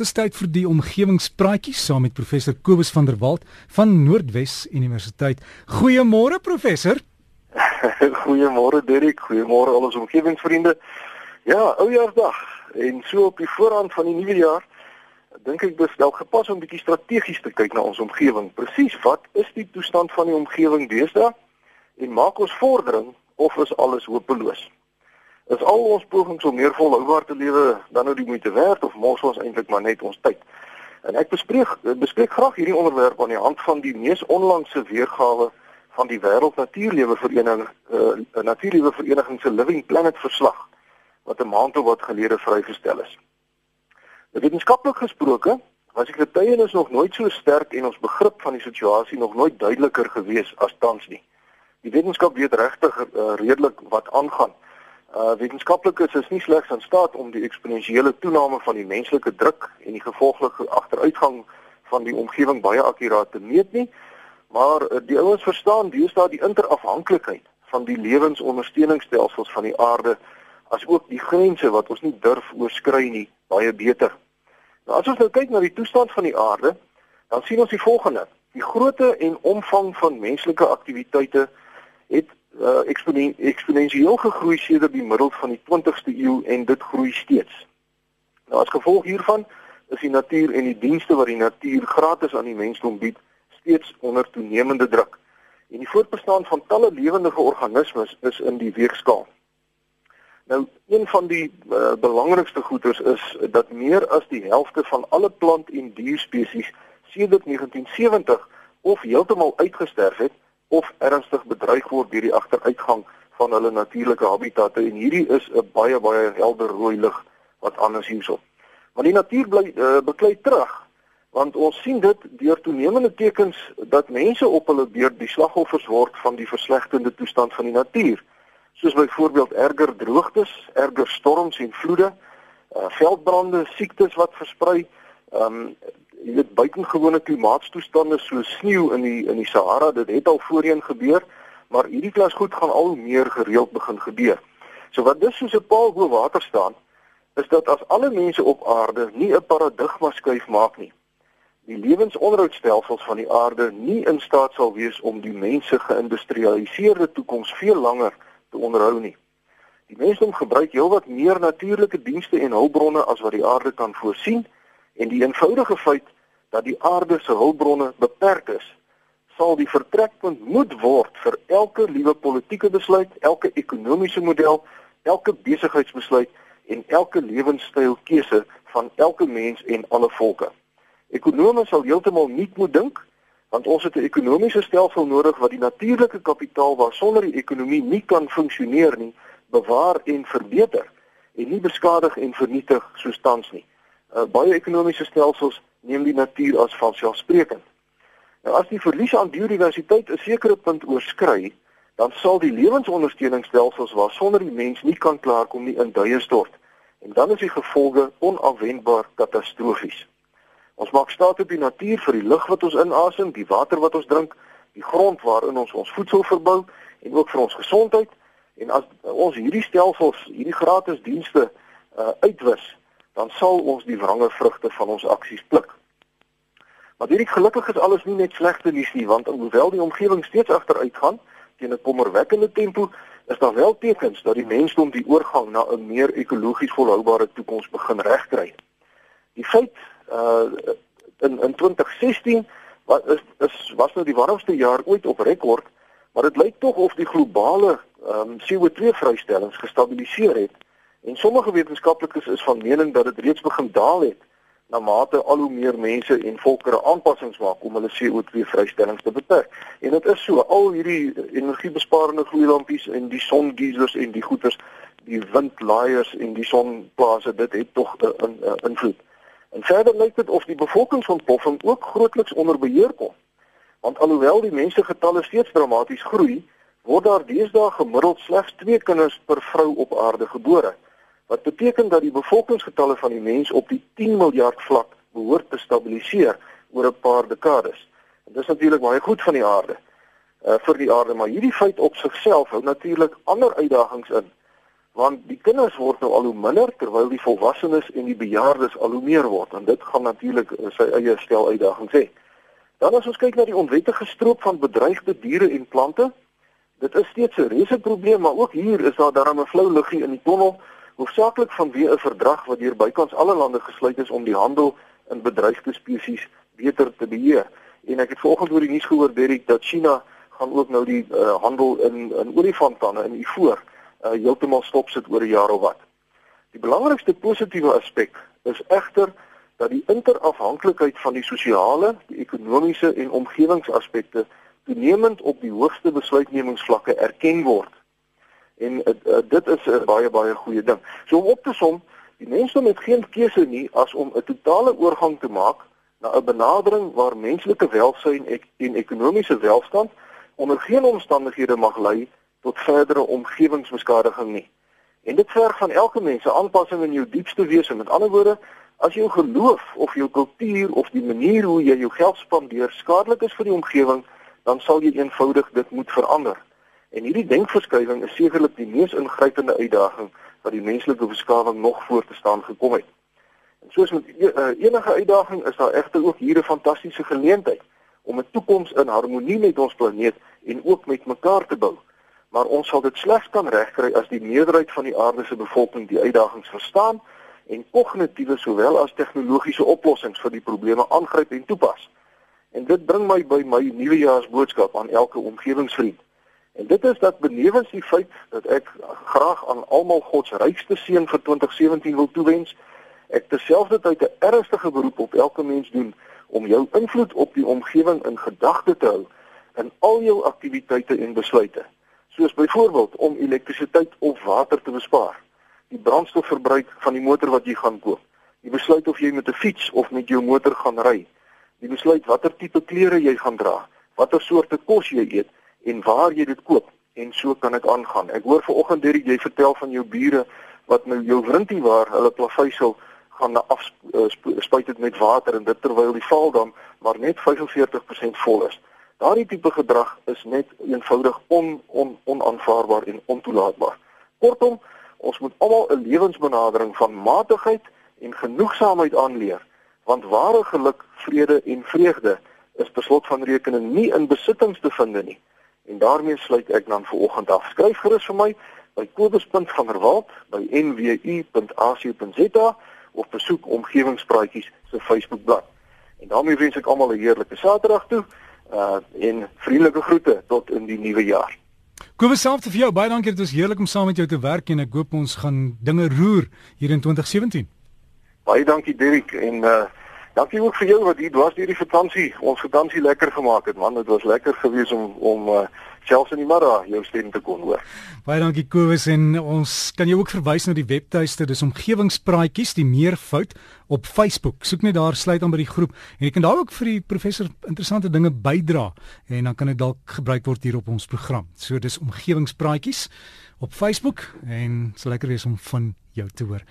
Dis tyd vir die omgewingspraatjie saam met professor Kobus van der Walt van Noordwes Universiteit. Goeiemôre professor. Goeiemôre Derek, goeiemôre al ons omgewingsvriende. Ja, oujaarsdag en so op die voorhand van die nuwe jaar dink ek dis dalk gepas om 'n bietjie strategies te kyk na ons omgewing. Presies, wat is die toestand van die omgewing deesdae? En maak ons vordering of is alles hopeloos? Is al ons pogings om meer volhoubaar te lewe dan nou die moeite werd of mors ons eintlik maar net ons tyd. En ek bespreek bespreek graag hierdie onderwerp aan die hand van die mees onlangse weergawe van die Wêreld Natuurlewe Vereniging uh, Natuurlewe Vereniging se Living Planet verslag wat 'n maand of wat gelede vrygestel is. Wetenskaplik gesproke was die getuienis nog nooit so sterk en ons begrip van die situasie nog nooit duideliker gewees as tans nie. Die wetenskap weet regtig uh, redelik wat aangaan. Uh wetenskaplikes is nie slegs in staat om die eksponensiële toename van die menslike druk en die gevolglike agteruitgang van die omgewing baie akkuraat te meet nie, maar uh, die ouens verstaan deesdae die interafhanklikheid van die lewensondersteuningsstelsels van die aarde asook die grense wat ons nie durf oorskry nie baie beter. Nou as ons nou kyk na die toestand van die aarde, dan sien ons die volgende: Die grootte en omvang van menslike aktiwiteite het uh, eksponen eksponensieel gegroei sedert die middel van die 20ste eeu en dit groei steeds. Nou as gevolg hiervan is die natuur en die dienste wat die natuur gratis aan die mensdom bied steeds onder toenemende druk. En die voortbestaan van talle lewende organismes is in die weegskaal. Nou een van die uh, belangrikste goeters is dat meer as die helfte van alle plant en dierspesies sedert 1970 of heeltemal uitgesterf het of ernstig bedreig word deur die agteruitgang van hulle natuurlike habitatte en hierdie is 'n baie baie helder rooi lig wat anders hierso. Maar die natuur bly uh, beklei terug want ons sien dit deur toenemende tekens dat mense op hulle beurt die slagoffers word van die verslegtende toestand van die natuur. Soos byvoorbeeld erger droogtes, erger storms en vloede, uh, veldbrande, siektes wat versprei, um, jy weet buitengewone klimaatstoestande so sneeu in die in die Sahara, dit het al voorheen gebeur, maar hierdie klas goed gaan al meer gereeld begin gebeur. So wat dis soos 'n paal bo water staan, is dat as alle mense op aarde nie 'n paradigma skuif maak nie, die lewensonderhoudstelsels van die aarde nie in staat sal wees om die mense geïndustrialiseerde toekoms veel langer te onderhou nie. Die mensdom gebruik heelwat meer natuurlike dienste en hulpbronne as wat die aarde kan voorsien En die eenvoudige feit dat die aarde se hulpbronne beperk is, sal die vertrekpunt moet word vir elke liewe politieke besluit, elke ekonomiese model, elke besigheidsbesluit en elke lewenstylkeuse van elke mens en alle volke. Ekonome sal heeltemal nuut moet dink want ons het 'n ekonomiese stelsel nodig wat die natuurlike kapitaal waarsonder die ekonomie nie kan funksioneer nie, bewaar en verbeter en nie beskadig en vernietig soos tans nie uh, baie ekonomiese stelsels neem die natuur as vanselfsprekend. Nou as die verlies aan biodiversiteit 'n sekere punt oorskry, dan sal die lewensondersteuningsstelsels waarsonder die mens nie kan klaarkom nie in duie stort en dan is die gevolge onafwendbaar katastrofies. Ons maak staat op die natuur vir die lug wat ons inasem, die water wat ons drink, die grond waarin ons ons voedsel verbou en ook vir ons gesondheid. En as ons hierdie stelsels, hierdie gratis dienste uh, uitwis, dan sal ons die wrange vrugte van ons aksies pluk. Maar hierdie gelukkig is alles nie net slegte nuus nie, want alhoewel die omgewing steeds agteruit gaan teen 'n kommerwekkende tempo, is daar wel tekens dat die mensdom die oorgang na 'n meer ekologies volhoubare toekoms begin regkry. Die feit uh in in 2016 wat is is was nou die warmste jaar ooit op rekord, maar dit lyk tog of die globale ehm um, CO2 vrystellings gestabiliseer het En sommige wetenskaplikes is van mening dat dit reeds begin daal het na mate al hoe meer mense en volkere aanpassings maak om hulle CO2 vrystellings te beperk. En dit is so, al hierdie energiebesparende gloeilampies en die songeisers en die goeters, die windlaaiers en die sonplase, dit het tog 'n invloed. En verder lyk dit of die bevolkingsontploffing ook grootliks onder beheer kom. Want alhoewel die mensegetalle steeds dramaties groei, word daar deesdae gemiddeld slegs 2 kinders per vrou op aarde gebore wat beteken dat die bevolkingsgetalle van die mens op die 10 miljard vlak behoort te stabiliseer oor 'n paar dekades. En dis natuurlik baie goed van die aarde. Uh vir die aarde, maar hierdie feit op sigself hou natuurlik ander uitdagings in. want die kinders word nou al hoe minder terwyl die volwassenes en die bejaardes al hoe meer word en dit gaan natuurlik uh, sy eie stel uitdagings hê. Dan as ons kyk na die onwettige stroop van bedreigde diere en plante, dit is steeds 'n reuse probleem, maar ook hier is daar darem 'n flou luggie in die tonnel, hoofsaaklik vanweë 'n verdrag wat deur bykans alle lande gesluit is om die handel in bedreigde spesies beter te beheer. En ek het vanoggend oor die nuus gehoor Derek dat China gaan ook nou die uh, handel in in olifantande in Ivoor uh, heeltemal stop sit oor 'n jaar of wat. Die belangrikste positiewe aspek is egter dat die interafhanklikheid van die sosiale, die ekonomiese en omgewingsaspekte toenemend op die hoogste besluitnemingsvlakke erken word. En uh, uh, dit is 'n baie baie goeie ding. So om op te som, die mense het geen keuse nie as om 'n totale oorgang te maak na 'n benadering waar menslike welsyn ek, en ekonomiese welstand onder geen omstandighede mag lei tot verdere omgewingsbeskadiging nie. En dit verg van elke mens 'n aanpassing in jou diepste wese. Met ander woorde, as jou geloof of jou kultuur of die manier hoe jy jou geld spandeer skadelik is vir die omgewing, dan sal jy eenvoudig dit moet verander. En hierdie denkverskywing is sekerlik die mees ingrypende uitdaging wat die menslike beskawing nog voor te staan gekom het. En soos met e-, eh, enige uitdaging is daar egter ook hier 'n fantastiese geleentheid om 'n toekoms in harmonie met ons planeet en ook met mekaar te bou. Maar ons sal dit slegs kan regkry as die meerderheid van die aarde se bevolking die uitdagings verstaan en kognitiewe sowel as tegnologiese oplossings vir die probleme aangryp en toepas. En dit bring my by my nuwejaarsboodskap aan elke omgewingsvriend. En dit is dat benewens die feit dat ek graag aan almal God se rykste seën vir 2017 wil toewens, ek terselfdertyd 'n ernstige beroep op elke mens doen om jou invloed op die omgewing in gedagte te hou in al jou aktiwiteite en besluite. Soos byvoorbeeld om elektrisiteit of water te bespaar, die brandstofverbruik van die motor wat jy gaan koop, die besluit of jy met 'n fiets of met jou motor gaan ry, die besluit watter tipe klere jy gaan dra, watter soorte kos jy eet en waar jy dit koop en so kan ek aangaan. Ek hoor vanoggend deur jy vertel van jou bure wat nou jou wrintie waar hulle plaveisel gaan na afspuit dit met water en dit terwyl die Vaaldam maar net 45% vol is. Daardie tipe gedrag is net eenvoudig on, on onaanvaarbaar en ontoelaatbaar. Kortom, ons moet almal 'n lewensbenadering van matigheid en genoegsaamheid aanleer, want ware geluk, vrede en vreugde is beslot van rekening nie in besittings te vind nie. En daarmee sluit ek dan vir oggend af. Skryf gerus vir my by kobus.vanderwalt@nwu.ac.za of besoek omgewingspraatjies se Facebookblad. En daarmee wens ek almal 'n heerlike Saterdag toe uh en vriendelike groete tot in die nuwe jaar. Kobus self te vir jou baie dankie dit was heerlik om saam met jou te werk en ek hoop ons gaan dinge roer hier in 2017. Baie dankie Dirk en uh dankie ook vir jou wat hier dwars hierdie vakansie ons vakansie lekker gemaak het man dit was lekker geweest om om uh selfs in die middag jou stem te kon hoor. Baie dankie Kobus en ons kan jou ook verwys na die webtuiste dis omgewingspraatjies die meervoud op Facebook. Soek net daar sluit aan by die groep en jy kan daar ook vir die professor interessante dinge bydra en dan kan dit dalk gebruik word hier op ons program. So dis omgewingspraatjies op Facebook en sal lekker wees om van jou te hoor.